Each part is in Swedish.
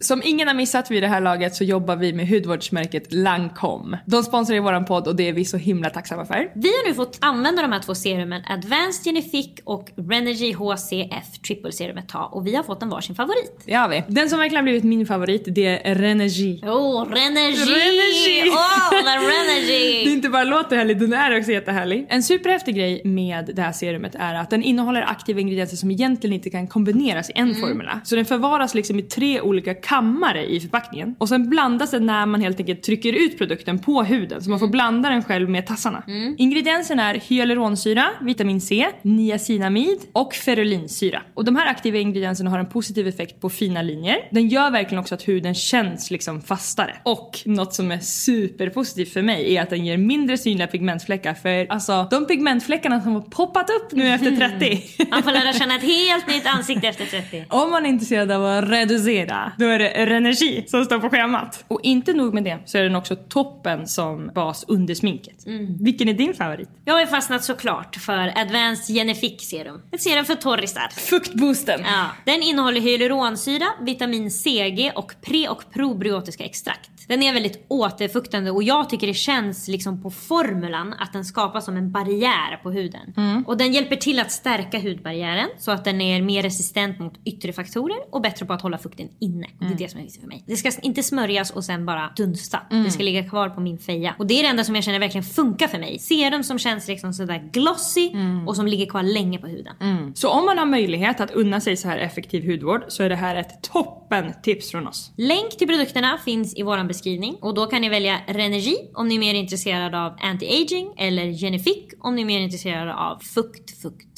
Som ingen har missat vid det här laget så jobbar vi med hudvårdsmärket Lancome. De sponsrar ju våran podd och det är vi så himla tacksamma för. Vi har nu fått använda de här två serumen Advanced Genifique och Renergy HCF Triple Serum ett tag och vi har fått en varsin favorit. Det har vi. Den som verkligen har blivit min favorit det är Renergy. Oh, Renergy! Renergy! Oh, Det är Renergy! inte bara låter härlig, den är också jättehärlig. En superhäftig grej med det här serumet är att den innehåller aktiva ingredienser som egentligen inte kan kombineras i en formula. Så den förvaras liksom i tre olika kammare i förpackningen. Och sen blandas den när man helt enkelt trycker ut produkten på huden. Så man får blanda den själv med tassarna. Ingredienserna är hyaluronsyra, vitamin C, niacinamid och ferulinsyra. Och de här aktiva ingredienserna har en positiv effekt på fina linjer. Den gör verkligen också att huden känns liksom fastare. Och något som är superpositivt för mig är att den ger mindre synliga pigmentfläckar. För alltså de pigmentfläckarna som har poppat upp nu efter 30. Man får lära känna ett helt nytt ansikte efter 30. Om man är intresserad av att reducera, då är det Renergi som står på schemat. Och inte nog med det, så är den också toppen som bas under sminket. Vilken är din favorit? Jag har fastnat såklart för Advanced Genifique Serum. Ett serum för torrisar. Fuktboosten. Ja, den innehåller hyaluronsyra, vitamin CG och pre och probiotiska extrakt. Den är väldigt återfuktande och jag tycker det känns liksom på formulan att den skapas som en barriär på huden. Och den hjälper till att stärka hudbarriären så att den är mer resistent mot yttre faktorer och bättre på att hålla fukten inne. Det är det som är viktigt för mig. Det ska inte smörjas och sen bara dunsta. Det ska ligga kvar på min feja. Och det är det enda som jag känner verkligen funkar för mig. Serum som känns liksom sådär glossy och som ligger kvar länge på huden. Så om man har möjlighet att unna sig så här effektiv hudvård så är det här ett toppen tips från oss. Länk till produkterna finns i vår beskrivning och då kan ni välja Renergi om ni är mer intresserade av anti-aging eller Genifique om ni är mer intresserade av fukt, fukt,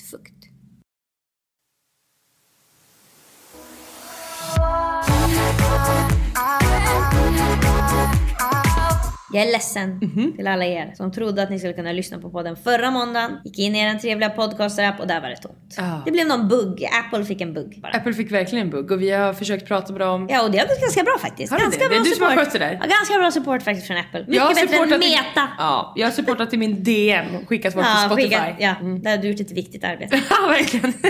Jag är ledsen till alla er som trodde att ni skulle kunna lyssna på podden förra måndagen. Gick in i er trevliga podcaster-app och där var det tomt. Ja. Det blev någon bugg. Apple fick en bugg bara. Apple fick verkligen en bugg och vi har försökt prata med dem. Ja och det har gått ganska bra faktiskt. Har ganska det? Det är bra du som har support. skött det där. Ja, ganska bra support faktiskt från Apple. Jag har Mycket bättre än i- Meta. Ja, jag har supportat till min DM skickas bort Ja, till Spotify. skicka, ja där har du gjort ett viktigt arbete. Ja, verkligen.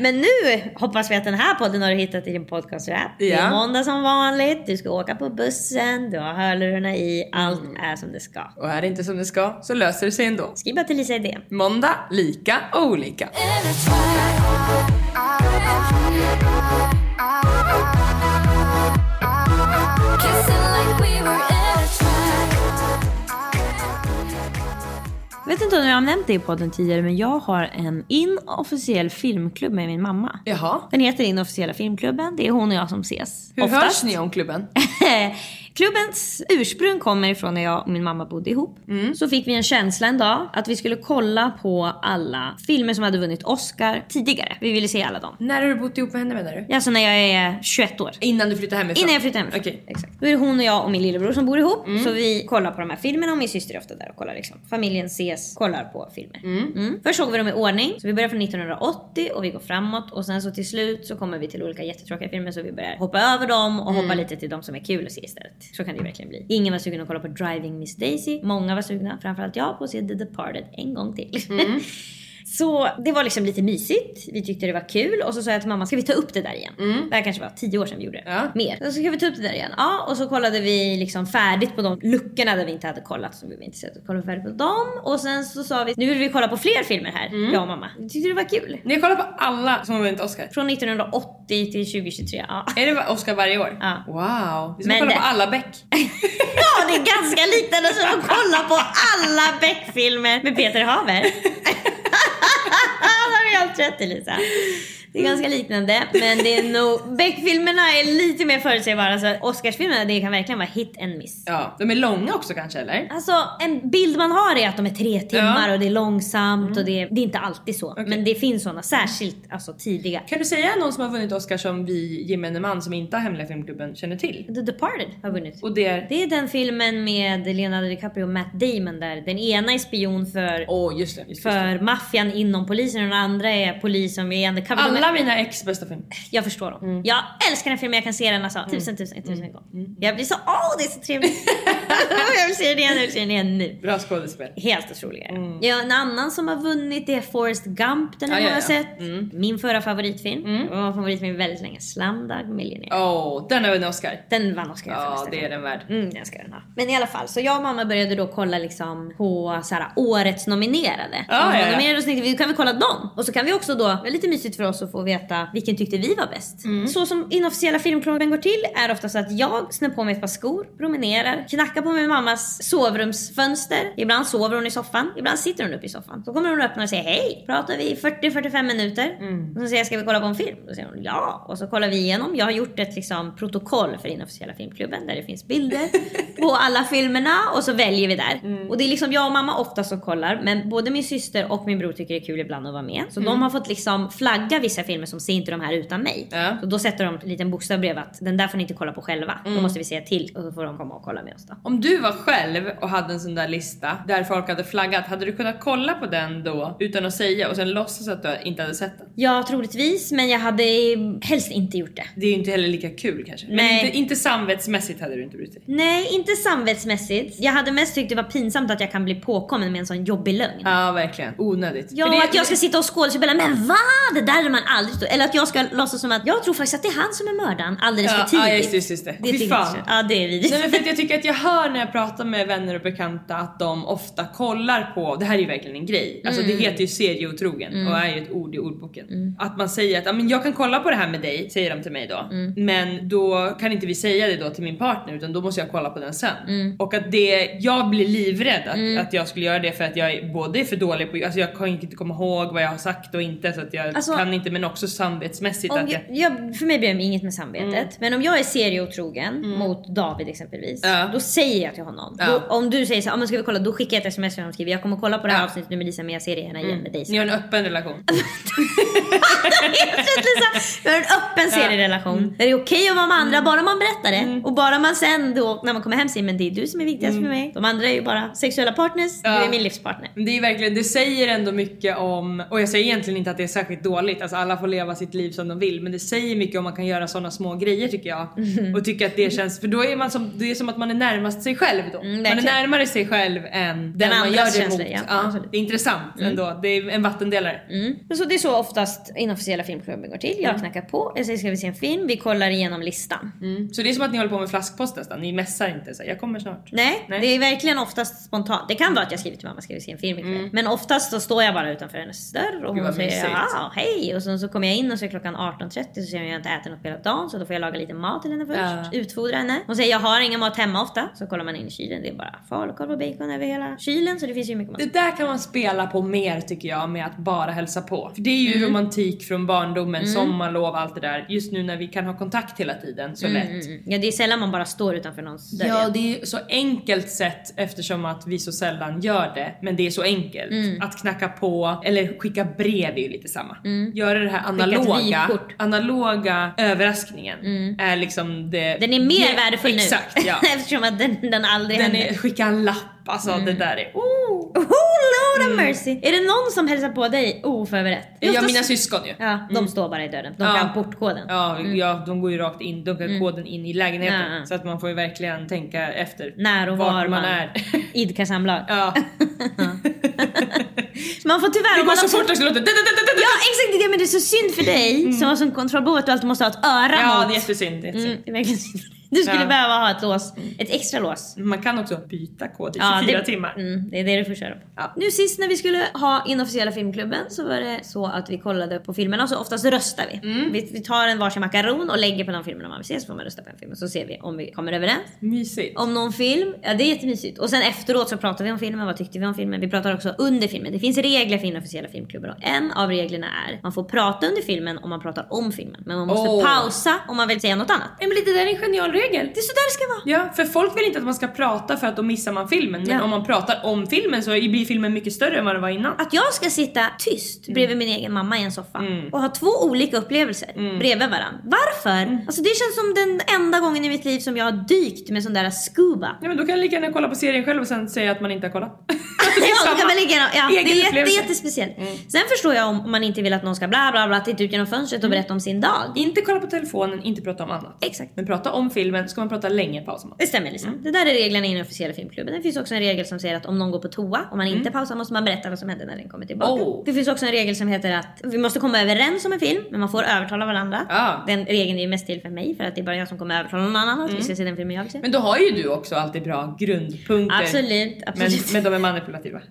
Men nu hoppas vi att den här podden har du hittat i din podcast-app. Det är Ja. måndag som vanligt, du ska åka på bussen, du har hörlurarna i, allt är som det ska. Och är det inte som det ska så löser det sig ändå. Skriv bara till Lisa i DM. Måndag, lika olika. Jag vet inte om jag har nämnt det i podden tidigare men jag har en inofficiell filmklubb med min mamma. Jaha. Den heter Inofficiella filmklubben. Det är hon och jag som ses. Hur hörs ni om klubben? Klubbens ursprung kommer ifrån när jag och min mamma bodde ihop. Så fick vi en känsla en dag att vi skulle kolla på alla filmer som hade vunnit Oscar tidigare. Vi ville se alla dem. När har du bott ihop med henne menar du? Alltså när jag är 21 år. Innan du flyttade hemifrån? Innan jag flyttade hemifrån. Okej. Exakt. Då är det hon och jag och min lillebror som bor ihop. Så vi kollar på de här filmerna och min syster är ofta där och kollar liksom. Familjen ses, kollar på filmer. Mm. Först såg vi dem i ordning. Så vi börjar från 1980 och vi går framåt. Och sen så till slut så kommer vi till olika jättetråkiga filmer så vi börjar hoppa över dem och hoppa lite till de som är kul att se istället. Så kan det ju verkligen bli. Ingen var sugen att kolla på Driving Miss Daisy. Många var sugna, framförallt jag, på att se The Departed en gång till. Så det var liksom lite mysigt. Vi tyckte det var kul och så sa jag till mamma, ska vi ta upp det där igen? Det här kanske var tio år sedan vi gjorde det. Ja. Mer. Så ska vi ta upp det där igen? Ja, och så kollade vi liksom färdigt på de luckorna där vi inte hade kollat. Så vi var intresserade av att kolla färdigt på dem. Och sen så sa vi, nu vill vi kolla på fler filmer här, jag och mamma. Vi tyckte det var kul. Ni har kollat på alla som har vunnit Oscar? Från 1980 till 2023. Ja. Är det Oscar varje år? Ja. Wow. Vi ska kolla det- på alla Beck. Ja, det är ganska liknande som att kolla på alla Beck-filmer med Peter Haber. Har helt rätt Elisa. Det är ganska liknande, men det är nog... Beck-filmerna är lite mer förutsägbara. Så Oscarsfilmerna, det kan verkligen vara hit and miss. Ja, de är långa också kanske eller? Alltså en bild man har är att de är tre timmar Ja. och det är långsamt och det är, det är inte alltid så. Men det finns såna, särskilt alltså tidiga. Kan du säga någon som har vunnit Oscar som vi gemene man som inte har Hemliga Filmklubben känner till? The Departed har vunnit. Och det är... Det är den filmen med Leonardo DiCaprio och Matt Damon där den ena är spion för Åh just det. Just det. för maffian inom polisen och den andra är polis som är undercover. Alla mina ex bästa film. Jag förstår dem. Mm. Jag älskar den filmen, jag kan se den alltså tusen, tusen, tusen gånger. Jag blir så, åh det är så trevligt. jag vill se den igen, jag vill se den igen nu. Bra skådespel. Helt otroliga. Ja, en annan som har vunnit är Forrest Gump, den har Ja, ja, många ja. Mm. sett. Min förra favoritfilm. Det var en favoritfilm väldigt länge. Slumdog Millionaire. Åh, den har vunnit Oscar. Den vann Oscar Ja, det är den värd. Mm, den ska den ha. Men i alla fall, så jag och mamma började då kolla liksom på så här, årets nominerade. De ja, ja. nominerade så tänkte vi, kan vi kolla dem? Och så kan vi också då, det är lite mysigt för oss att få veta vilken tyckte vi var bäst. Mm. Så som inofficiella filmklubben går till är ofta så att jag snör på mig ett par skor, promenerar, knackar på min mammas sovrumsfönster. Ibland sover hon i soffan, ibland sitter hon uppe i soffan. Så kommer hon och öppnar och säger hej. Pratar vi i 40-45 minuter. Mm. Och så säger jag, ska vi kolla på en film? Då säger hon ja. Och så kollar vi igenom. Jag har gjort ett liksom, protokoll för inofficiella filmklubben där det finns bilder på alla filmerna och så väljer vi där. Mm. Och det är liksom jag och mamma ofta som kollar men både min syster och min bror tycker det är kul ibland att vara med. Så de har fått liksom flagga vissa filmer som ser inte de här utan mig. Ja. Så då sätter de en liten bokstav bredvid att den där får ni inte kolla på själva. Mm. Då måste vi säga till och så får de komma och kolla med oss då. Om du var själv och hade en sån där lista där folk hade flaggat, hade du kunnat kolla på den då utan att säga och sen låtsas att du inte hade sett den? Ja troligtvis men jag hade helst inte gjort det. Det är ju inte heller lika kul kanske. Men Nej. inte, inte samvetsmässigt hade du inte brytt dig. Nej, inte samvetsmässigt. Jag hade mest tyckt det var pinsamt att jag kan bli påkommen med en sån jobbig lögn. Ja verkligen, onödigt. Ja, det- att jag ska sitta och skådespela, men va? Det där är man aldrig stå- Eller att jag ska låtsas som att jag tror faktiskt att det är han som är mördaren alldeles Ja, för tidigt. ja, just just just det. Det Fy fan. Ja, det är vidrigt. Nej men för att jag tycker att jag hör när jag pratar med vänner och bekanta att de ofta kollar på, det här är ju verkligen en grej, alltså Mm. det heter ju serieotrogen och är ju ett ord i ordboken. Mm. Att man säger att "Ja, men jag kan kolla på det här med dig, säger de till mig då. Mm. Men då kan inte vi säga det då till min partner utan då måste jag kolla på den sen. Mm. Och att det, jag blir livrädd att, att jag skulle göra det för att jag är både är för dålig på, alltså jag kan inte komma ihåg vad jag har sagt och inte så att jag Alltså- kan inte men också samvetsmässigt Om att jag, jag jag, för mig blir det inget med samvetet. Men om jag är serieotrogen mot David exempelvis. Mm. Ja. Då säger jag till honom. Ja. Då, om du säger så här, "Ja, men ska vi kolla? Då skickar jag ett sms till honom och skriver jag kommer kolla på det här Ja. avsnittet nu med Lisa men jag ser det gärna igen med dig. Ni har en öppen relation. Lisa. Vi har en öppen serierelation. Där det är okej att vara med andra bara man berättar det. Och bara man sen då när man kommer hem säger men det är du som är viktigast för mig. De andra är ju bara sexuella partners. Du är min livspartner. Men Det är verkligen, det säger ändå mycket om, och jag säger egentligen inte att det är särskilt dåligt, alltså alla får leva sitt liv som de vill, men det säger mycket om man kan göra sådana små grejer tycker jag. Mhm. Och tycker att det känns, för då är man som, det är som att man är närmast sig själv då. man är Mm, närmare sig själv än den, man andras gör det känslor, mot. ja, Ja, det är intressant ändå, det är en vattendelare. Mm. Så det är så oftast inofficiella filmklubben går till. Jag knackar på, jag säger ska vi se en film, vi kollar igenom listan. Mm. Så det är som att ni håller på med flaskpost nästan, ni mässar inte så här, jag kommer snart. Nej, Nej. det är verkligen oftast spontant. Det kan vara att jag skriver till mamma, ska vi se en film ikväll? Men oftast så står jag bara utanför hennes dörr och Gud, hon säger ja, hej och sen så kommer jag in och så är klockan 18.30 så säger hon jag har inte ätit något på hela dagen så då får jag laga lite mat till henne först, Ja. utfodra henne. Hon säger jag har ingen mat hemma ofta. Så kollar man in i kylen, det är bara falukorv och bacon över hela kylen så det finns ju mycket mat. Det där kan man spela på mer tycker jag med att bara hälsa på. För det är ju Mm. romantik från barndomen, sommarlov, allt det där. Just nu när vi kan ha kontakt hela tiden så lätt. Mm. Ja det är sällan man bara står utanför någons dörr. Ja, det är så enkelt sätt eftersom att vi så sällan gör det. Men det är så enkelt. Mm. Att knacka på eller skicka brev är ju lite samma. Göra det här analoga, analoga överraskningen är liksom det... Den är mer Ge- värdefull Exakt, nu. ja. Eftersom att den, den aldrig Den händer. är, skicka en lapp, alltså det där är... Oh. Oh lord have mercy! Är det någon som hälsar på dig oförberett? Det är Ja, mina syskon ju. Ja, de står bara i dörren. De Ja. kan portkoden. Ja, ja, de går ju rakt in, de kan koden in i lägenheten. Mm. Ja. Så att man får ju verkligen tänka efter När och vart var man, är. idkar samlag. Ja. Man får tyvärr... Det går så fort också. låter Ja exakt det men det är så synd för dig som har som kontrollbehov att du alltid måste ha ett öra Ja, mot. det är jättesynd. det är jättesynd. Mm, det är verkligen synd. Du skulle Ja. behöva ha ett lås, ett extra lås. Man kan också byta kod i 24 Ja, det, timmar. Mm, det är det du får köra på. Ja. Nu sist när vi skulle ha inofficiella filmklubben så var det så att vi kollade på filmerna och så oftast röstar vi. Mm. vi. Vi tar en varsin makaron och lägger på de filmerna man vill se så får man rösta på en film och så ser vi om vi kommer överens. Mysigt. Om någon film, ja det är jättemysigt. Och sen efteråt så pratar vi om filmen, vad tyckte vi om filmen? Vi pratar också under filmen. Det finns regler för inofficiella filmklubbar och en av reglerna är man får prata under filmen om man pratar om filmen. Men man måste Åh. pausa om man vill säga något annat. Emily, det där är en genial regel. Det är så där det ska vara. Ja, för folk vill inte att man ska prata för att då missar man filmen. Men Ja. om man pratar om filmen så blir filmen mycket större än vad den var innan. Att jag ska sitta tyst bredvid min egen mamma i en soffa Mm. och ha två olika upplevelser bredvid varandra. Varför? Mm. Alltså det känns som den enda gången i mitt liv som jag har dykt med sån där scuba. Ja, men då kan jag lika gärna kolla på serien själv och sen säga att man inte har kollat. Ja, då kan man ja, det är jätte, upplevelse. Mm. jättespeciellt. Sen förstår jag om man inte vill att någon ska bla bla bla titta ut genom fönstret och berätta om sin dag. Inte kolla på telefonen, inte prata om annat. Exakt. Men prata om filmen, ska man prata länge pausar man. Det stämmer Lisa. Det där är reglerna i den officiella filmklubben. Det finns också en regel som säger att om någon går på toa och man inte pausar måste man berätta vad som hände när den kommer tillbaka. Oh. Det finns också en regel som heter att vi måste komma överens om en film men man får övertala varandra. Ja. Den regeln är ju mest till för mig för att det är bara jag som kommer övertala någon annan att vi ska se den filmen jag vill se. Men då har ju du också alltid bra grundpunkter. Absolut, Men, absolut. men de är manipulativa.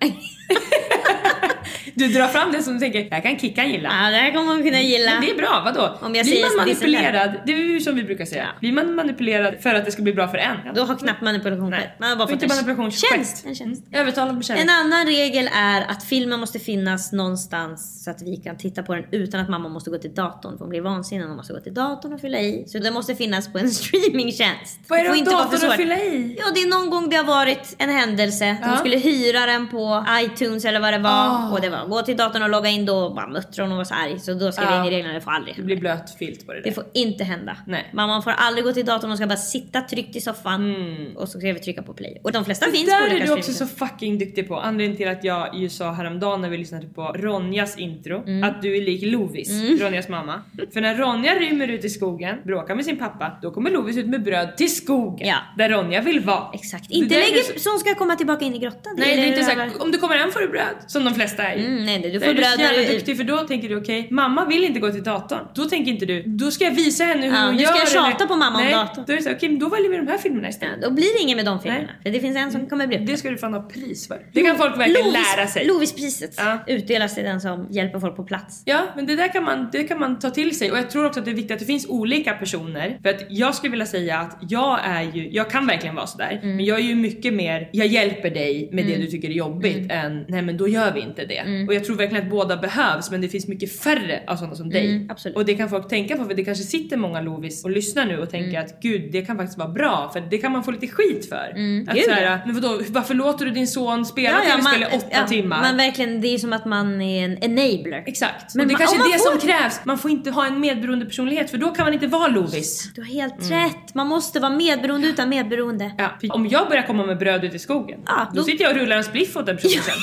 du drar fram det som du tänker, det här kan Kickan gilla. Ja, det här kommer man kunna gilla. Men det är bra, vadå? Om jag blir man det manipulerad, det är ju som vi brukar säga. Blir man manipulerad för att det ska bli bra för en? Då har knappt manipulation skett. Man har bara fått manipulation tjänst. En tjänst. Övertalad med kärlek. En annan regel är att filmen måste finnas någonstans så att vi kan titta på den utan att mamma måste gå till datorn. För hon blir vansinnig när hon måste gå till datorn och fylla i. Så den måste finnas på en streamingtjänst. Vad är det om inte datorn att fylla i? Ja, det är någon gång det har varit en händelse. Ja. De skulle hyra den på iTunes eller vad det var. Ah. Och det var gå till datorn och logga in då bara muttrade hon och var så arg. Så då skrev jag Ja. in i reglerna, det får aldrig Det hända. blir blöt filt på det Det där. får inte hända. Nej. Mamma får aldrig gå till datorn, hon ska bara sitta tryggt i soffan och så ska vi trycka på play. Och de flesta finns på Där olika är du också så fucking duktig på. Anledningen till att jag ju sa häromdagen när vi lyssnade på Ronjas intro Mm. att du är lik Lovis, Ronjas mamma. För när Ronja rymmer ut i skogen, bråkar med sin pappa, då kommer Lovis ut med bröd till skogen. Ja. Där Ronja vill vara. Exakt. Det Inte där lägger så- som ska komma tillbaka in i grottan. Nej det är inte det såhär, om du kommer hem får du bröd. Som de flesta är ju. Mm, nej, du får är du så jävla du- duktig för då tänker du okej, mamma vill inte gå till datorn. Då tänker inte du, då ska jag visa henne hur Ja, hon gör. ska jag tjata på mamma om Nej, datorn. Då är det okej då väljer vi de här filmerna istället. Ja, då blir det inget med de filmerna. Nej. För det finns en som kommer bli Det ska du fan ha pris för. Det kan folk verkligen Lovis- lära sig. Lovispriset Ja. utdelas till den som hjälper folk på plats. Ja, men det där kan man, det kan man ta till sig och jag tror också att det är viktigt att det finns olika personer. För att jag skulle vilja säga att jag är ju, jag kan verkligen vara sådär, Mm. men jag är ju mycket mer, jag hjälper dig med det du tycker är jobbigt än nej men då gör vi inte det. Mm. Och jag tror verkligen att båda behövs men det finns mycket färre av sådana som dig. Mm, absolut. Och det kan folk tänka på för det kanske sitter många Lovis och lyssnar nu och tänker Mm. att gud det kan faktiskt vara bra för det kan man få lite skit för. Att Mm. Gud, såhär, ja. men vadå varför låter du din son spela tv-spel i åtta ja, timmar? Men verkligen, det är som att man är en enabler. Exakt. Men och det man- kanske är det får- som krävs. Man får inte ha en medberoende personlighet för då kan man inte vara Lovis. Du har helt Mm. rätt. Man måste vara medberoende utan medberoende. Ja, om jag börjar komma med bröd ut i skogen, Ja, då, då- sitter jag och rullar en spliff åt den personen.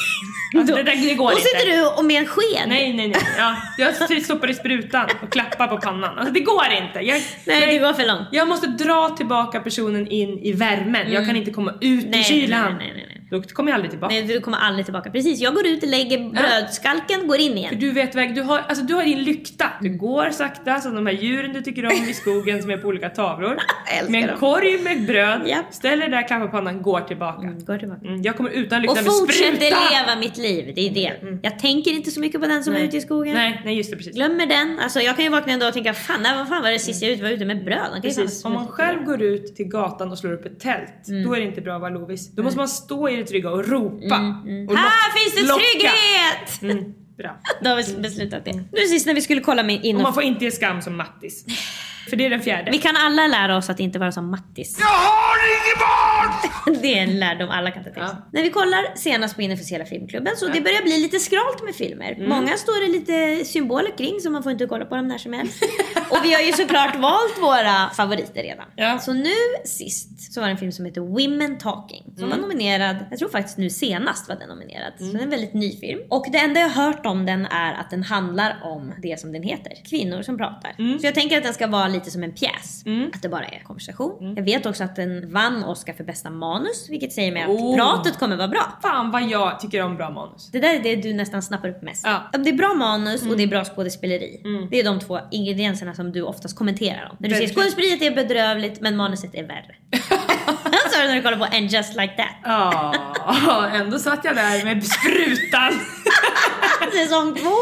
Alltså, det, där, det går Då inte. Sitter du och med en sked. Nej, nej, nej. Ja, jag stoppar i sprutan och klappar på pannan. Alltså det går inte. Jag, Nej, det går för långt. Jag måste dra tillbaka personen in i värmen. Jag kan inte komma ut Nej, i kylan. nej, nej. Då kommer jag aldrig tillbaka. Nej, du kommer aldrig tillbaka. Precis, jag går ut, lägger brödskalken, går in För igen. du vet väg, du har, alltså du har din lykta. Du går sakta som de här djuren du tycker om i skogen som är på olika tavlor. Med en dem. korg med bröd, Japp. ställer där, klappar pannan, går tillbaka. Går tillbaka. Mm, jag kommer utan Och lykta med fortsätter spruta! leva mitt liv, det är det. Jag tänker inte så mycket på den som är ute i skogen. Nej, nej just det precis. Glömmer den. Alltså jag kan ju vakna en dag och tänka, fan nej, vad fan var det sist jag var ute med bröd? Precis. Om man själv går ut till gatan och slår upp ett tält, Mm. då är det inte bra att vara Lovis. Då måste man stå i det trygga och ropa. Och Mm, Här lock- finns det locka. trygghet! Mm, bra. Då har vi beslutat det. Nu sist när vi skulle kolla med Och in man får inte ge skam som Mattis. För det är den fjärde. Vi kan alla lära oss att inte vara som Mattis. Jag har inget barn! Det är en lärdom alla kan ta till sig. Ja. När vi kollar senast på inofficiella filmklubben så det börjar bli lite skralt med filmer. Mm. Många står det lite symboler kring så man får inte kolla på dem när som helst. och vi har ju såklart valt våra favoriter redan. Ja. Så nu sist så var det en film som heter Women Talking som Mm. var nominerad, jag tror faktiskt nu senast var den nominerad. Så det är en väldigt ny film. Och det enda jag har hört om den är att den handlar om det som den heter. Kvinnor som pratar. Mm. Så jag tänker att den ska vara lite som en pjäs. Att det bara är konversation. Jag vet också att den vann Oscar för bästa manus, vilket säger mig att Oh. pratet kommer vara bra. Fan vad jag tycker om bra manus. Det där är det du nästan snappar upp mest. Ja. Mm. Det är bra manus och det är bra skådespeleri. Det är de två ingredienserna som du oftast kommenterar om. När du säger Verkligen. skådespeleriet är bedrövligt men manuset är värre. Är det när du kollar på And just like that. Ja, ändå satt jag där med sprutan. Säsong två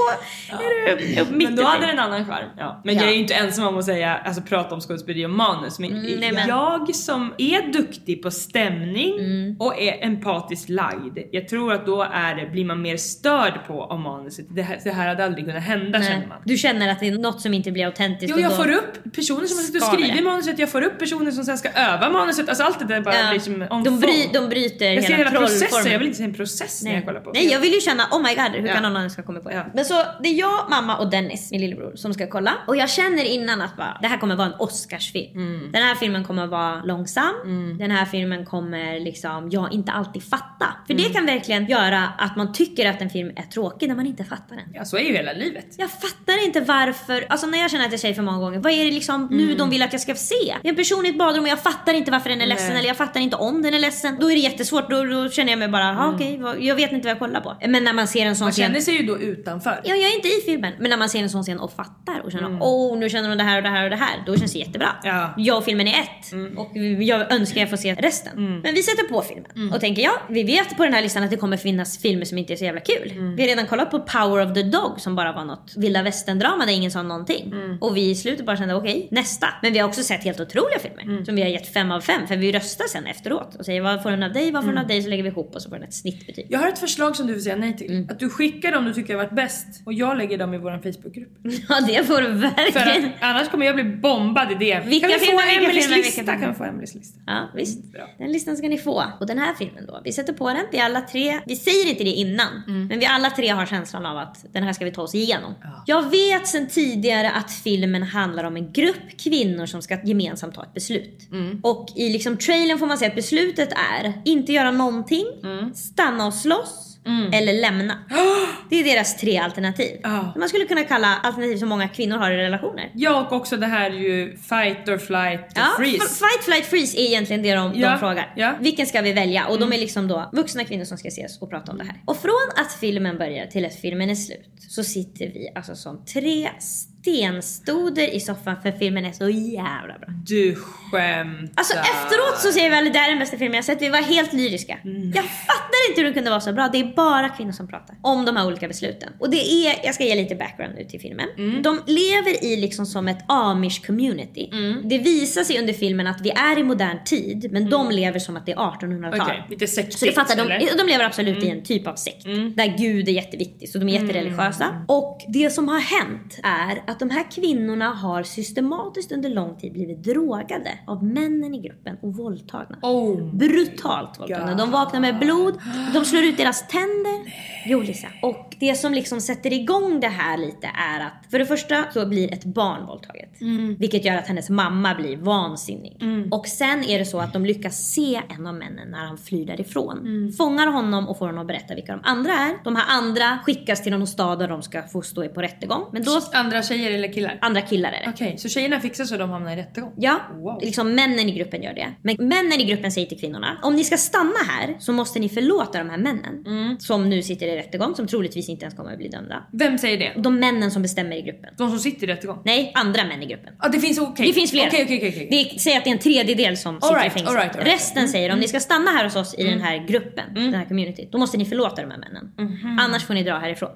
är du upp mitt Men då hade den en annan charm. Ja. Men Ja. jag är ju inte ensam om att säga, alltså prata om skådespeleri och manus. Men, Mm, nej, men- jag som är duktig på stämning Mm. och är empatiskt lagd. Jag tror att då är det, blir man mer störd på av manuset. Det här, det här hade aldrig kunnat hända känner Nej. man. Du känner att det är något som inte blir autentiskt. Jo, jag får upp personer som har suttit och skrivit manuset, jag får upp personer som sen ska öva manuset. Alltså allt det där bara Ja. blir som on de, bry, de bryter Jag ser hela hela processen, trollformen. jag vill inte se en process när jag kollar på. Nej jag vill ju känna oh my god hur Ja. kan någon annan ska komma på det? Ja. Men så det är jag, mamma och Dennis, min lillebror, som ska kolla. Och jag känner innan att bara, det här kommer vara en Oscarsfilm. Mm. Den här filmen kommer vara långsam. Den här filmen kommer liksom jag inte alltid fatta. För Mm. det kan verkligen göra att man tycker att en film är tråkig när man inte fattar den. Ja, så är ju hela livet. Jag fattar inte varför, alltså när jag känner att jag säger för många gånger, vad är det liksom nu Mm. de vill att jag ska se? En person i ett badrum och jag fattar inte varför den är ledsen Nej. eller jag fattar inte om den är ledsen. Då är det jättesvårt, då, då känner jag mig bara, mm. okej, vad- jag vet inte vad jag kollar på. Men när man ser en sån Man scen känner sig ju då utanför. Ja, jag är inte i filmen. Men när man ser en sån scen och fattar och känner åh nu känner hon det här och det här och det här. Då känns det jättebra. Mm. Ja. Jag och filmen är ett. Och jag önskar jag får se resten. Mm. Men vi sätter på filmen och tänker ja, vi vet på den här listan att det kommer finnas filmer som inte är så jävla kul. Mm. Vi har redan kollat på Power of the Dog som bara var något vilda västern-drama där ingen sa någonting. Mm. Och vi i slutet bara kände okej, nästa. Men vi har också sett helt otroliga filmer Mm. som vi har gett fem av fem för vi röstar sen efteråt och säger vad får den av dig, vad får den Mm. av dig så lägger vi ihop och så får den ett snittbetyg. Jag har ett förslag som du får säga nej till. Mm. Att du skickar dem du tycker har varit bäst och jag lägger dem i vår Facebookgrupp. Ja det får du För verkligen. att annars kommer jag bli bombad i det. Vilka kan vi få filmer, vilka Emelies vilka lista? Kan vi få Emelies lista? Ja visst. Bra. Den listan ska ni få. Och den här filmen då. Vi sätter på den. Vi alla tre, vi säger inte det innan. Men vi alla tre har känslan av att den här ska vi ta oss igenom. Jag vet sedan tidigare att filmen handlar om en grupp kvinnor som ska gemensamt ta ett beslut. Och i liksom trailern får man se att beslutet är inte göra någonting, stanna och slåss eller lämna. Det är deras tre alternativ. Ja. Man skulle kunna kalla alternativ som många kvinnor har i relationer. Ja och också det här är ju fight or flight or Ja, freeze. fight, flight, freeze är egentligen det de, Ja, de frågar. ja. Mm. Vilken ska vi välja? Och de är liksom då vuxna kvinnor som ska ses och prata om det här. Och från att filmen börjar till att filmen är slut så sitter vi alltså som tre stenstoder i soffan för filmen är så jävla bra. Du skämtar. Alltså efteråt så säger vi att det här är den bästa filmen jag sett. Vi var helt lyriska. Mm. Jag fattar inte hur det kunde vara så bra. Det är bara kvinnor som pratar om de här olika besluten. Och det är, jag ska ge lite background nu till filmen. Mm. De lever i liksom som ett amish community. Det visar sig under filmen att vi är i modern tid men de lever som att det är 1800-tal. Mm. Okej, lite sektigt Så du fattar? Mm. de, de lever absolut i en typ av sekt. Där Gud är jätteviktig, så de är jättereligiösa. Och det som har hänt är att de här kvinnorna har systematiskt under lång tid blivit drogade av männen i gruppen och våldtagna. Oh. Brutalt våldtagna. De vaknar med blod, de slår ut deras tänder. Jo Lisa. Och det som liksom sätter igång det här lite är att för det första så blir ett barn våldtaget. Vilket gör att hennes mamma blir vansinnig. Och sen är det så att de lyckas se en av männen när han flyr därifrån. Fångar honom och får honom att berätta vilka de andra är. De här andra skickas till någon stad där de ska få stå på rättegång. Men då, Andra tjejer eller killar? andra killar är det. Okej, så tjejerna fixar så de hamnar i rättegång? Ja, Wow. liksom männen i gruppen gör det. Men männen i gruppen säger till kvinnorna, om ni ska stanna här så måste ni förlåta de här männen. Som nu sitter i rättegång, som troligtvis inte ens kommer att bli dömda. Vem säger det? De männen som bestämmer i gruppen. De som sitter i rättegång? Nej, andra män i gruppen. Ja, det finns okej. Det finns flera. Okej, okej, okej, okej. Det säger att det är en tredjedel som sitter right, i fängelse. all right, all right. Resten säger om ni ska stanna här hos oss i den här gruppen, den här communityt, då måste ni förlåta de här männen. Annars får ni dra härifrån.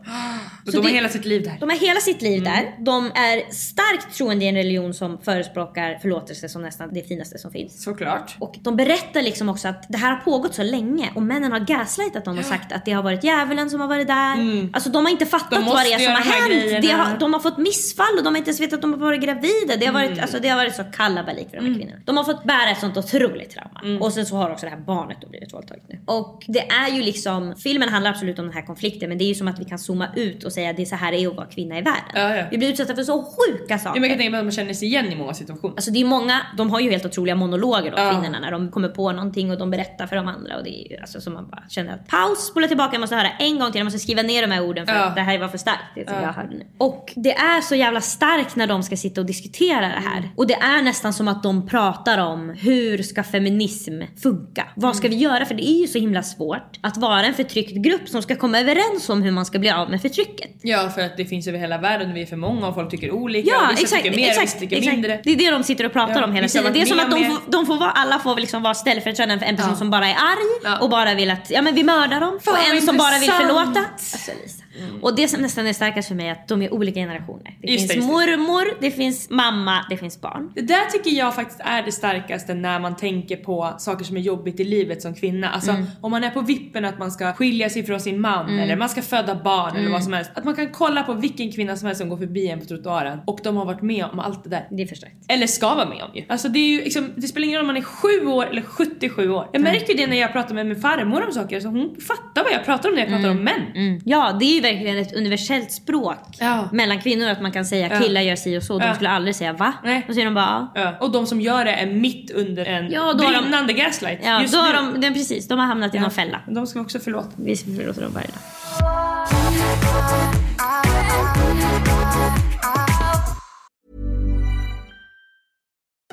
Så Så de har det- hela sitt liv där? De har hela sitt liv där. De är starkt troende i en religion som förespråkar förlåtelse som nästan det finaste som finns. Såklart. Och de berättar liksom också att det här har pågått så länge och männen har gaslightat dem och sagt att det har varit djävulen som har varit där. Alltså de har inte fattat De vad det är som har de hänt. Grejerna. har, de har fått missfall och de har inte ens vetat att de har varit gravida. Det har varit, alltså, det har varit så kalabalik för de här kvinnorna. De har fått bära ett sånt otroligt trauma. Och sen så har också det här barnet då blivit våldtaget nu. Och det är ju liksom, filmen handlar absolut om den här konflikten men det är ju som att vi kan zooma ut och säga det är så här det är att vara kvinna i världen. Ja, ja. Vi blir utsatta för så sjuka saker. Ja, men jag kan tänka mig att man känner sig igen i många situationer. Alltså det är många, de har ju helt otroliga monologer då Ja. kvinnorna när de kommer på någonting och de berättar för de andra och det är ju alltså som man bara känner att paus, spola tillbaka, jag måste höra en gång till, jag måste skriva ner de här orden för Ja. att det här var för starkt det Ja. jag hörde nu. Och det är så jävla starkt när de ska sitta och diskutera det här. Mm. Och det är nästan som att de pratar om hur ska feminism funka? Vad ska vi Mm. göra? För det är ju så himla svårt att vara en förtryckt grupp som ska komma överens om hur man ska bli av med förtrycket. Ja, för att det finns över hela världen och vi är för många och folk tycker olika. Ja vissa exakt, tycker mer, exakt, vissa tycker exakt. mindre. Det är det de sitter och pratar Ja, om hela tiden. Det är som att de får, de får vara, alla får liksom vara ställföreträdande för en person Ja. som bara är arg och bara vill att ja, men vi mördar dem. Fan, och en som bara vill förlåta. Alltså, Lisa. Och det som nästan är starkast för mig är att de är olika generationer. Det Just finns det, just det. mormor, det finns mamma, det finns barn. Det där tycker jag faktiskt är det starkaste när man tänker på saker som är jobbigt i livet som kvinna. Alltså Mm. om man är på vippen att man ska skilja sig från sin man eller man ska föda barn eller Mm. vad som helst. Att man kan kolla på vilken kvinna som helst som går förbi en på trottoaren och de har varit med om allt det där. Det är för starkt. Eller ska vara med om ju. Alltså det är ju liksom, det spelar ingen roll om man är 7 år eller 77 år. Jag märker det när jag pratar med min farmor om saker, så hon fattar vad jag pratar om när jag pratar om män. Mm. Ja, det är ju verkligen ett universellt språk Ja. mellan kvinnor. Att man kan säga Ja. killar gör si och så. De Ja. skulle aldrig säga va? Nej. Då säger de bara ja. Och de som gör det är mitt under en Ja, då har de- brinnande gaslight. Ja, Just då har de, den, precis, de har hamnat i någon fälla. De ska vi också förlåta. Vi förlåter dem varje dag.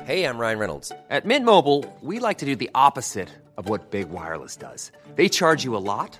Hey, I'm Ryan Reynolds. At Mint Mobile, we like to do the opposite of what Big Wireless does. They charge you a lot,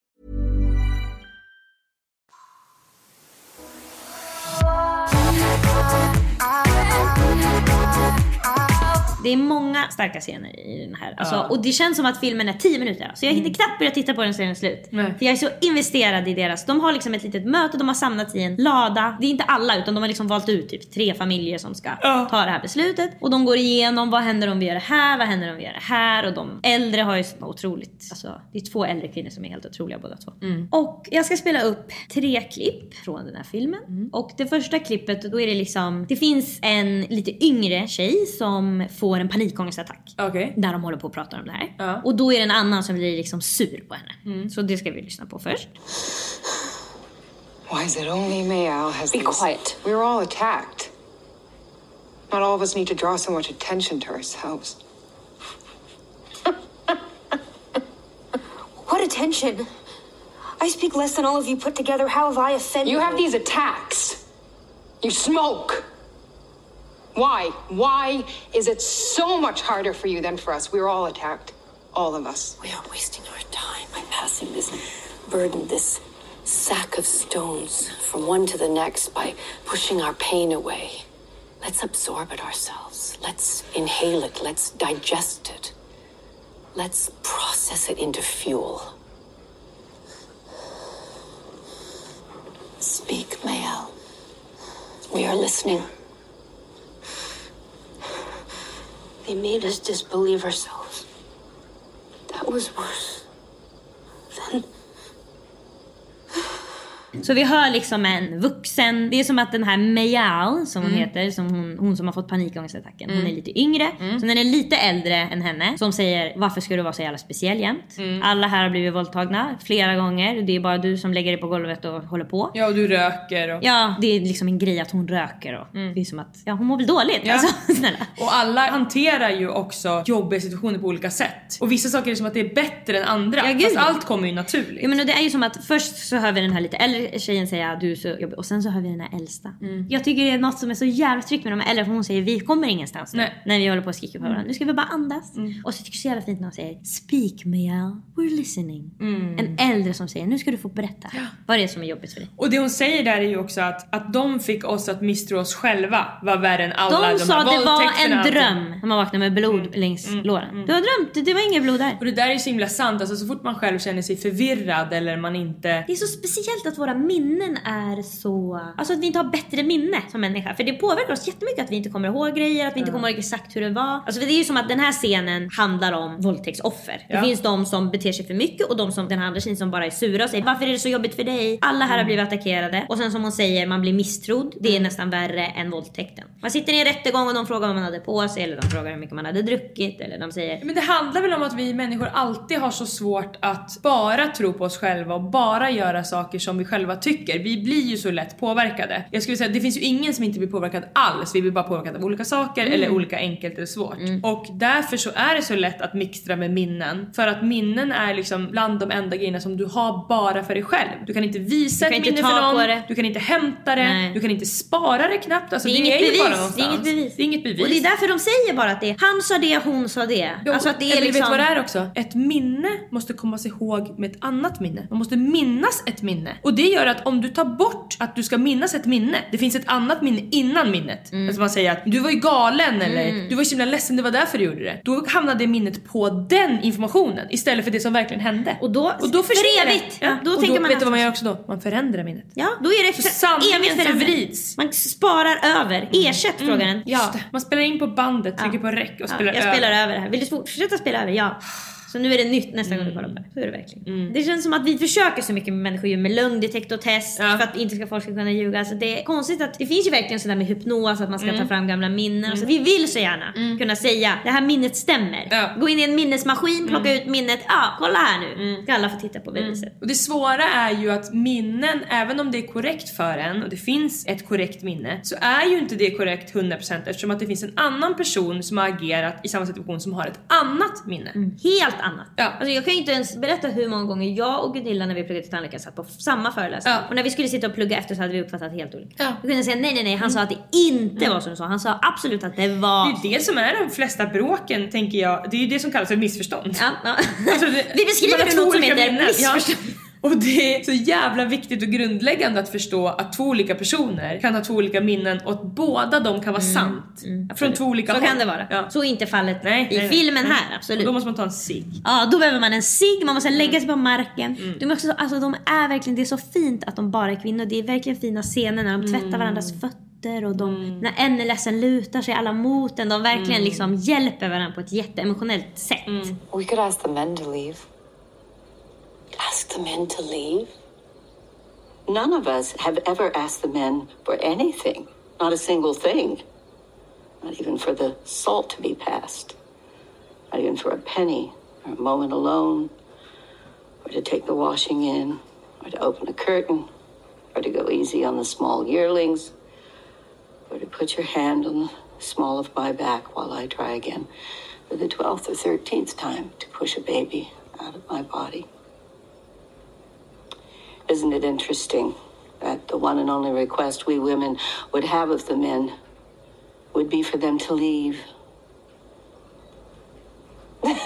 Det är många starka scener i den här. Alltså, Ja. Och det känns som att filmen är 10 minuter. Så jag hinner knappt börja titta på den så är den slut. Nej. För jag är så investerad i deras. De har liksom ett litet möte, de har samlats i en lada. Det är inte alla utan de har liksom valt ut typ tre familjer som ska Ja. ta det här beslutet. Och de går igenom vad händer om vi gör det här, vad händer om vi gör det här. Och de äldre har ju så otroligt, alltså det är två äldre kvinnor som är helt otroliga båda två. Och jag ska spela upp tre klipp från den här filmen. Och det första klippet då är det liksom, det finns en lite yngre tjej som får en panikångestattack. Okej. När de håller på och pratar om det här. Ja. Och då är det en annan som blir liksom sur på henne. Så det ska vi lyssna på först. Why is it only Mayal has Be these- quiet. We were all attacked. Not all of us need to draw so much attention to ourselves. What attention? I speak less than all of you put together. How have I offended You have these attacks. You smoke. Why? Why is it so much harder for you than for us? We were all attacked. All of us. We are wasting our time by passing this burden, this sack of stones from one to the next by pushing our pain away. Let's absorb it ourselves. Let's inhale it. Let's digest it. Let's process it into fuel. Speak, Mayel. We are listening. They made us disbelieve ourselves. That was worse than Så vi hör liksom en vuxen, det är som att den här Mayal som hon heter, som hon, hon som har fått panikångestattacken, hon är lite yngre. Så den är lite äldre än henne som säger varför ska du vara så jävla speciell jämt? Alla här har blivit våldtagna flera gånger, det är bara du som lägger dig på golvet och håller på. Ja och du röker och... Ja, det är liksom en grej att hon röker och det är som att, ja hon mår väl dåligt Ja. alltså snälla. Och alla hanterar ju också jobbiga situationer på olika sätt. Och vissa saker är som att det är bättre än andra. Ja, gud. Fast allt kommer ju naturligt. Ja men och det är ju som att först så hör vi den här lite äldre här tjejen säger att du är så jobbig och sen så har vi den här äldsta. Jag tycker det är något som är så jävla tryggt med de här äldre för hon säger vi kommer ingenstans nu. När vi håller på och skriker på varandra. Nu ska vi bara andas. Och så tycker jag så jävla fint när hon säger Speak Miel, we're listening. En äldre som säger nu ska du få berätta vad det är som är jobbigt för dig. Och det hon säger där är ju också att, att de fick oss att misstro oss själva var värre än alla De de, sa det var en dröm när man vaknar med blod längs låren. Du har drömt, det- det var inget blod där. Och det där är ju så himla sant, alltså så fort man själv känner sig förvirrad eller man inte... Det är så speciellt att våra minnen är så... Alltså att vi inte har bättre minne som människa. För det påverkar oss jättemycket att vi inte kommer ihåg grejer, att vi inte kommer ihåg exakt hur det var. Alltså det är ju som att den här scenen handlar om våldtäktsoffer. Det Ja. finns de som beter sig för mycket och de som den här andra tjejen som bara är sura och säger varför är det så jobbigt för dig? Alla här har blivit attackerade. Och sen som hon säger, man blir misstrodd. Det är nästan värre än våldtäkten. Man sitter i en rättegång och de frågar vad man hade på sig eller de frågar hur mycket man hade druckit eller de säger Men det handlar väl om att vi människor alltid har så svårt att bara tro på oss själva och bara göra saker som vi själva tycker. Vi blir ju så lätt påverkade. Jag skulle säga det finns ju ingen som inte blir påverkad alls. Vi blir bara påverkade av olika saker eller olika enkelt eller svårt. Och därför så är det så lätt att mixtra med minnen. För att minnen är liksom bland de enda grejerna som du har bara för dig själv. Du kan inte visa kan ett inte minne för någon, det. du kan inte hämta det, Nej. du kan inte spara det knappt. Alltså, Det är, inget ju bevis. det är inget bevis. Det är inget bevis. Och det är därför de säger bara att det är han sa det, hon sa det. Jo, alltså att det är eller liksom... vet vad det är också? Ett minne måste komma sig ihåg med ett annat minne. Man måste minnas ett minne. Och det gör att om du tar bort att du ska minnas ett minne, det finns ett annat minne innan minnet. Mm. Alltså man säger att du var ju galen eller du var ju så himla ledsen, det var därför du gjorde det. Då hamnar det minnet på den informationen istället för det som verkligen hände. Och då- och då för försvinner det. evigt. Ja, då och tänker då, man vet du vad man gör också då? Man förändrar minnet. Ja, då är det Så för sanningen evigt förändrat. förvrids. Man sparar över. Ersätt frågar den. Ja. Man spelar in på bandet, trycker på rec och ja. spelar Jag över. spelar över det här. Vill du fortsätta spela över? Ja. Så nu är det nytt nästa gång du kollar på det. Så är det verkligen. Det känns som att vi försöker så mycket med människor med lögndetektortest Ja. för att inte ska folk ska kunna ljuga. Alltså det är konstigt att det finns ju verkligen sådär med hypnos att man ska ta fram gamla minnen. Så vi vill så gärna kunna säga det här minnet stämmer. Ja. Gå in i en minnesmaskin, plocka ut minnet. Ja, kolla här nu. Ska alla få titta på beviset. Och det svåra är ju att minnen, även om det är korrekt för en och det finns ett korrekt minne, så är ju inte det korrekt 100% eftersom att det finns en annan person som har agerat i samma situation som har ett annat minne. Helt annat. Ja. Alltså jag kan ju inte ens berätta hur många gånger jag och Gunilla när vi pluggade till tandläkare satt på samma föreläsning. Ja. Och när vi skulle sitta och plugga efter så hade vi uppfattat helt olika. Ja. Vi kunde säga nej nej nej, han sa att det inte var som du sa. Han sa absolut att det var... Det är ju det som är de flesta bråken tänker jag. Det är ju det som kallas för missförstånd. Ja, ja. Alltså det- vi beskriver två något som heter missförstånd. Och det är så jävla viktigt och grundläggande att förstå att två olika personer kan ha två olika minnen och att båda de kan vara sant. Från två olika Mm, Så håll. kan det vara. Ja. Så är inte fallet Nej, i nej, filmen Nej. här, absolut. Och då måste man ta en cigg. Ja, då behöver man en cigg, man måste lägga Mm. sig på marken. De, är också, så- alltså, de är verkligen, det är så fint att de bara är kvinnor. Det är verkligen fina scener när de tvättar Mm. varandras fötter och de, när en är ledsen lutar sig alla mot en. De verkligen Mm. liksom hjälper varandra på ett jätteemotionellt sätt. We could ask the men to leave. Ask the men to leave? None of us have ever asked the men for anything. Not a single thing. Not even for the salt to be passed. Not even for a penny or a moment alone. Or to take the washing in. Or to open a curtain. Or to go easy on the small yearlings. Or to put your hand on the small of my back while I try again for the 12th or 13th time to push a baby out of my body. Isn't it interesting that the one and only request we women would have of the men would be for them to leave? Asking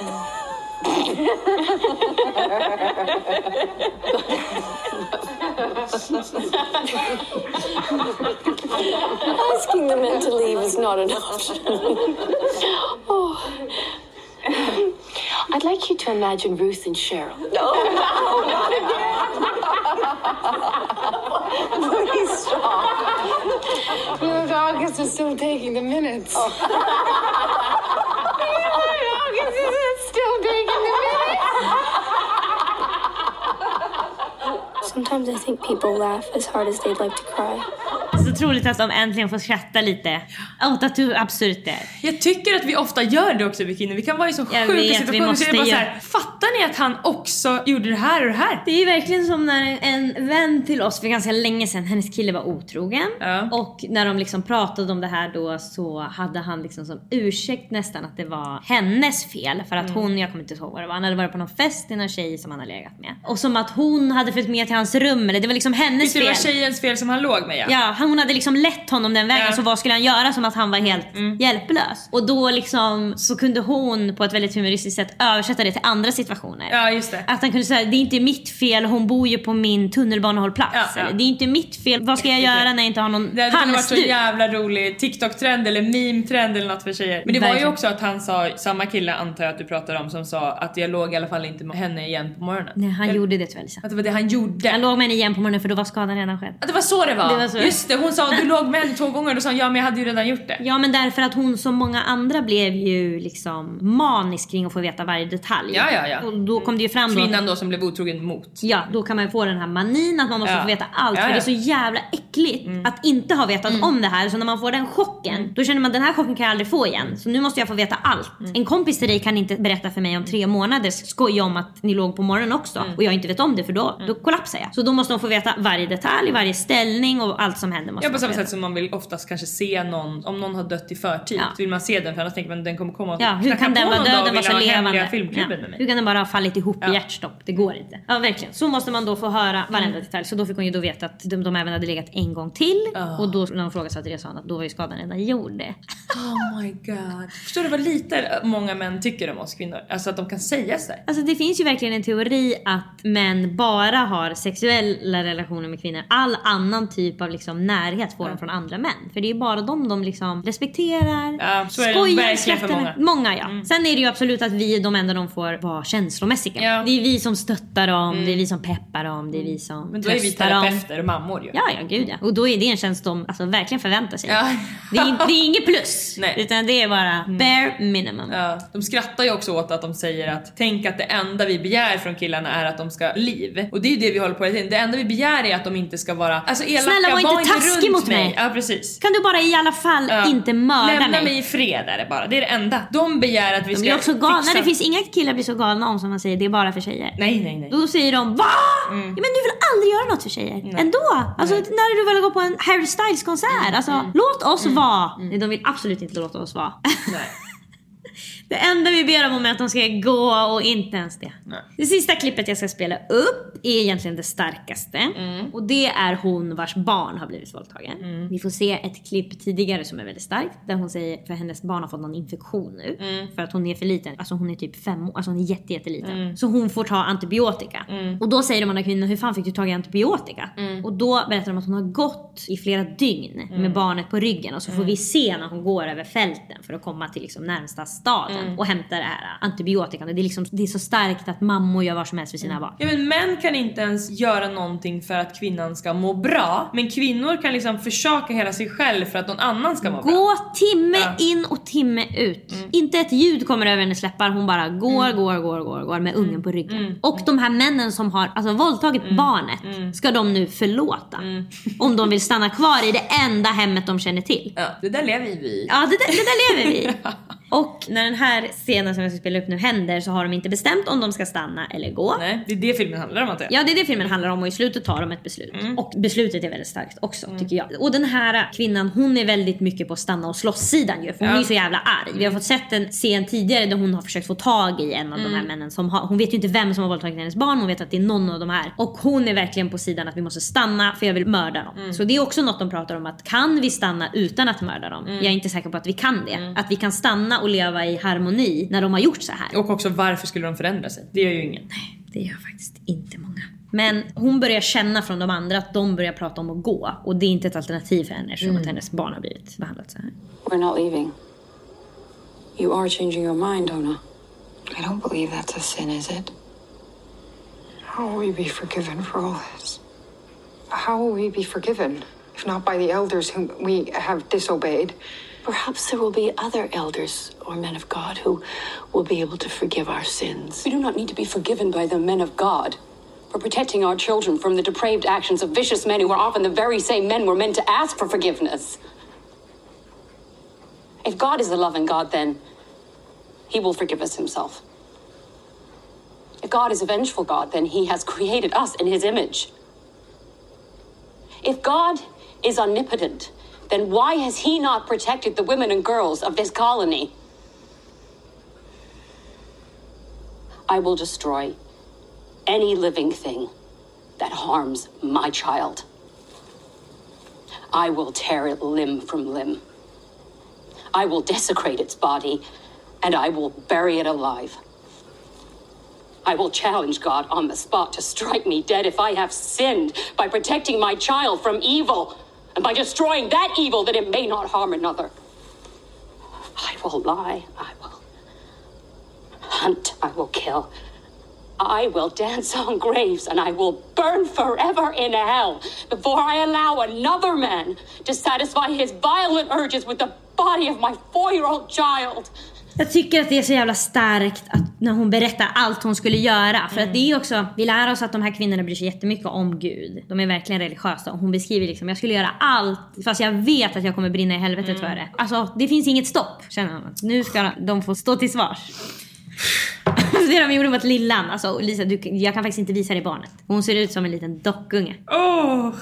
the men to leave is not an option. oh. I'd like you to imagine Ruth and Cheryl. No, no, not again. Please stop. Look, August is still taking the minutes. Oh. August is still taking the minutes. Sometimes I think people laugh as hard as they'd like to cry. Så otroligt att de äntligen får skratta lite åt att hur absurt det är. Jag tycker att vi ofta gör det också vi kvinnor. Vi kan vara ju så Jag sjuka vet, vi situationer så är det bara fattar ni att han också gjorde det här och det här? Det är ju verkligen som när en vän till oss för ganska länge sedan, hennes kille var otrogen. Ja. Och när de liksom pratade om det här då så hade han liksom som ursäkt nästan att det var hennes fel. För att Mm. hon, jag kommer inte ihåg vad det var, han hade varit på någon fest med någon tjej som han hade legat med. Och som att hon hade följt med till hans rum eller det var liksom hennes Visst det fel. var tjejens fel som han låg med ja. Ja, hon hade liksom lett honom den vägen Ja. Mm. så vad skulle han göra som att han var helt hjälplös? Och då liksom så kunde hon på ett väldigt humoristiskt sätt översätta det till andra situationer. Ja just det. Att han kunde säga det är inte mitt fel, hon bor ju på min tunnelbanehållplats. Ja, ja. Det är inte mitt fel, vad ska jag göra när jag inte har någon Det hade kunnat varit så jävla rolig TikTok-trend eller meme-trend eller något för tjejer. Men det var ju Verkligen. också att han sa, samma kille antar jag att du pratar om som sa att jag låg i alla fall inte med henne igen på morgonen. Nej, han Eller- gjorde det tyvärr Lisa. Att det var det han gjorde. Jag låg med henne igen på morgonen för då var skadan redan skedd. Att det var så det var. Det var så. Just det, hon sa du låg med henne två gånger och då sa han ja men jag hade ju redan gjort det. Ja men därför att hon som många andra blev ju liksom manisk kring att få veta varje detalj. Ja, ja, ja. Och då kom det ju fram då. Kvinnan då som blev otrogen mot. Ja, då kan man ju få den här manin att man måste Ja. få veta allt. Ja, För ja. det är så jävla äckligt att inte ha vetat om det här. Så när man får den chocken, då känner man den här chocken kan jag aldrig få igen. Så nu måste jag få veta allt. En kompis till dig kan inte berätta för mig om tre månader skoja om att ni låg på morgonen också. Och jag inte vet om det för då, då kollapsar jag. Så då måste de få veta varje detalj, varje ställning och allt som händer. Måste Ja på samma sätt som man vill oftast kanske se någon, om någon har dött i förtid Ja. så vill man se den för annars tänker man den kommer komma och Ja, hur kan den vara död och vara så levande? Ja. med mig. Hur kan den bara ha fallit ihop Ja. i hjärtstopp? Det går inte. Ja verkligen. Så måste man då få höra varenda detalj. Så då fick hon ju då veta att de, de även hade legat en gång till. Och då när hon frågade det sa hon att då var ju skadan redan gjord. Oh my god. Förstår du vad lite många män tycker om oss kvinnor? Alltså att de kan säga sådär. Alltså det finns ju verkligen en teori att män bara har sexuella relationer med kvinnor. All annan typ av liksom närhet får de från andra män. För det är ju bara dem de liksom respekterar, Ja, så är skojar, skrattar många. med. Många ja. Sen är det ju absolut att vi är de enda de får vara känslomässiga. Ja. Det är vi som stöttar dem, det är vi som peppar dem, det är vi som Men då är vi terapeuter och mammor ju. Ja, ja gud ja. Och då är det en tjänst de alltså, verkligen förväntar sig. Ja. Det, är, det är inget plus. Nej. Mm. Utan det är bara bare minimum. Ja, de skrattar ju också åt att de säger att tänk att det enda vi begär från killarna är att de ska liv. Och det är ju det vi håller på tiden. Det enda vi begär är att de inte ska vara alltså elaka, Snälla, var inte taskig mot mig. Ja precis. Kan du bara i alla fall Ja. inte mörda Lämna mig? mig i fred är det bara. Det är det enda. De begär att vi De ska blir också galna. fixa- Det finns inga killar blir så galna om som man säger det är bara för tjejer. Nej nej nej. Då säger de VA? Ja, men du vill aldrig göra något för tjejer. Ändå. Alltså när du väl går på en Harry Styles konsert. Alltså låt oss vara. Nej, de vill absolut inte låta oss vara. nej. Det enda vi ber dem om är att de ska gå och inte ens det. Nej. Det sista klippet jag ska spela upp är egentligen det starkaste. Mm. Och det är hon vars barn har blivit våldtagen. Mm. Vi får se ett klipp tidigare som är väldigt starkt. Där hon säger för hennes barn har fått någon infektion nu. Mm. För att hon är för liten. Alltså hon är typ fem år. Alltså hon är jätte, jätteliten. Så hon får ta antibiotika. Och då säger de andra kvinnorna, hur fan fick du tag i antibiotika? Och då berättar de att hon har gått i flera dygn med barnet på ryggen. Och så får vi se när hon går över fälten för att komma till liksom närmsta staden och hämta det här antibiotikan. Det är, liksom, det är så starkt att mammor gör vad som helst för sina barn. Ja men män kan inte ens göra någonting för att kvinnan ska må bra. Men kvinnor kan liksom försaka hela sig själv för att någon annan ska må bra. Gå timme Ja. in och timme ut. Inte ett ljud kommer över hennes läppar. Hon bara går, går, går, går, går med ungen på ryggen. Och de här männen som har alltså, våldtagit barnet ska de nu förlåta. Om de vill stanna kvar i det enda hemmet de känner till. Ja, det där lever vi i. Ja, det, där- det där lever vi. Och när den här scenen som jag ska spela upp nu händer så har de inte bestämt om de ska stanna eller gå. Nej, det är det filmen handlar om antar jag. Ja, det är det filmen handlar om och i slutet tar de ett beslut. Och beslutet är väldigt starkt också tycker jag. Och den här kvinnan hon är väldigt mycket på stanna och slåss-sidan ju. För hon Ja. är så jävla arg. Vi har fått sett en scen tidigare där hon har försökt få tag i en av de här männen som har, hon vet ju inte vem som har våldtagit hennes barn, hon vet att det är någon av de här. Och hon är verkligen på sidan att vi måste stanna för jag vill mörda dem. Så det är också något de pratar om att kan vi stanna utan att mörda dem? Jag är inte säker på att vi kan det. Att vi kan stanna och leva i harmoni när de har gjort så här. Och också varför skulle de förändra sig? Det gör ju ingen. Det gör faktiskt inte många. Men hon börjar känna från de andra att de börjar prata om att gå. Och det är inte ett alternativ för henne eftersom att hennes barn har blivit behandlat så här. We're not leaving. You are changing your mind, Ona. I don't believe that's a sin, is it? How will we be forgiven for all this? How will we be forgiven, if not by the elders whom we have disobeyed? Perhaps there will be other elders or men of God who will be able to forgive our sins. We do not need to be forgiven by the men of God for protecting our children from the depraved actions of vicious men who are often the very same men we're meant to ask for forgiveness. If God is a loving God, then He will forgive us Himself. If God is a vengeful God, then he has created us in his image. If God is omnipotent, then why has he not protected the women and girls of this colony? I will destroy any living thing that harms my child. I will tear it limb from limb. I will desecrate its body and I will bury it alive. I will challenge God on the spot to strike me dead if I have sinned by protecting my child from evil and by destroying that evil that it may not harm another. I will lie. I will hunt. I will kill. I will dance on graves and I will burn forever in hell before I allow another man to satisfy his violent urges with the body of my four year old child. Jag tycker att det är så jävla starkt att när hon berättar allt hon skulle göra. För att det är också, vi lär oss att de här kvinnorna bryr sig jättemycket om Gud. De är verkligen religiösa. Och hon beskriver liksom, jag skulle göra allt fast jag vet att jag kommer brinna i helvetet för det. Alltså det finns inget stopp känner hon. Nu ska de få stå till svars. det de gjorde mot Lillan. Alltså Lisa, du, jag kan faktiskt inte visa dig barnet. Hon ser ut som en liten dockunge. Åh!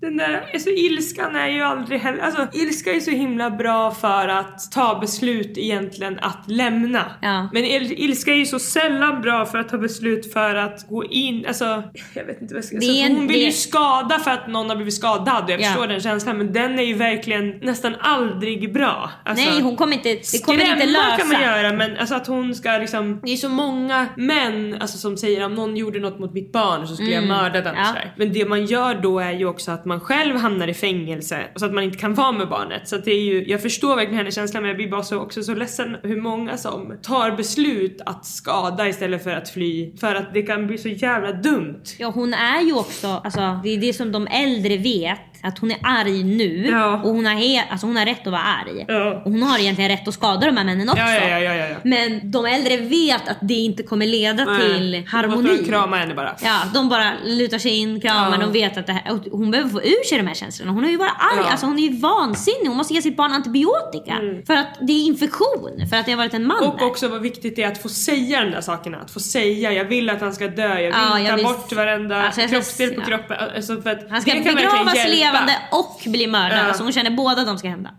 Den där, alltså ilskan är ju aldrig heller, alltså ilska är så himla bra för att ta beslut egentligen att lämna. Ja. Men il, ilska är ju så sällan bra för att ta beslut för att gå in, alltså jag vet inte vad jag ska säga. Alltså, hon vill det- ju skada för att någon har blivit skadad och jag Ja. förstår den känslan men den är ju verkligen nästan aldrig bra. Alltså, Nej hon kommer inte, det kommer inte lösa. kan man göra men alltså att hon ska liksom, det är så många män alltså, som säger om någon gjorde något mot mitt barn så skulle Mm, jag mörda den. ja. Men det man gör då är ju också att man själv hamnar i fängelse och så att man inte kan vara med barnet. Så att det är ju, jag förstår verkligen hennes känsla men jag blir bara så, också så ledsen hur många som tar beslut att skada istället för att fly. För att det kan bli så jävla dumt. Ja hon är ju också, alltså det är det som de äldre vet. Att hon är arg nu Ja. och hon har, he- alltså, hon har rätt att vara arg. Ja. Och hon har egentligen rätt att skada de här männen också. Ja. Men de äldre vet att det inte kommer leda till harmoni. De krama henne bara. Ja, de bara lutar sig in, kramar, de vet att det här, hon behöver få ur sig de här känslorna. Hon är ju bara arg, alltså hon är ju vansinnig. Hon måste ge sitt barn antibiotika. För att det är infektion, för att det har varit en man Mm. Och där. också vad viktigt det är att få säga de där sakerna. Att få säga jag vill att han ska dö, jag vill Ja, jag ta vill- bort varenda Alltså, kroppsdel på kroppen. Alltså för att Han ska begravas hjälpa. Levande och bli mördad. Ja. Alltså hon känner båda de ska hända.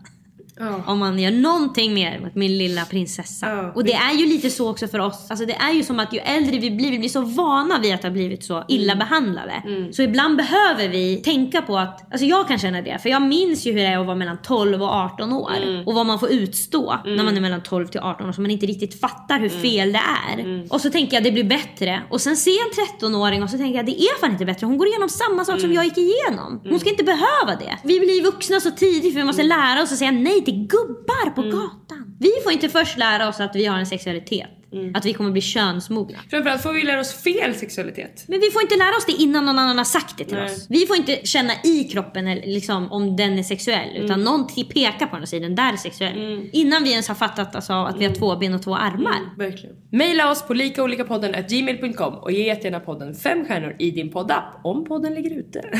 Ja. Om man gör någonting mer mot min lilla prinsessa. Ja. Och det är ju lite så också för oss. Alltså det är ju som att ju äldre vi blir, vi blir så vana vid att ha blivit så illa behandlade. Så ibland behöver vi tänka på att, alltså jag kan känna det. För jag minns ju hur det är att vara mellan 12 och 18 år. Och vad man får utstå när man är mellan 12 till 18 år. Så man inte riktigt fattar hur fel det är. Och så tänker jag det blir bättre. Och sen ser jag en 13-åring och så tänker jag det är fan inte bättre. Hon går igenom samma sak som jag gick igenom. Hon ska inte behöva det. Vi blir vuxna så tidigt för vi måste lära oss att säga nej till gubbar på gatan. Vi får inte först lära oss att vi har en sexualitet. Att vi kommer bli könsmogna. Framförallt får vi lära oss fel sexualitet. Men vi får inte lära oss det innan någon annan har sagt det till Nej. oss. Vi får inte känna i kroppen eller liksom, om den är sexuell. Utan någon t- pekar på den och säger den där är sexuell. Innan vi ens har fattat alltså, att vi har två ben och två armar. Verkligen. Maila oss på likaolikapodden@gmail.com och ge jättegärna podden fem stjärnor i din poddapp om podden ligger ute.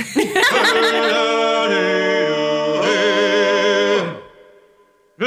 I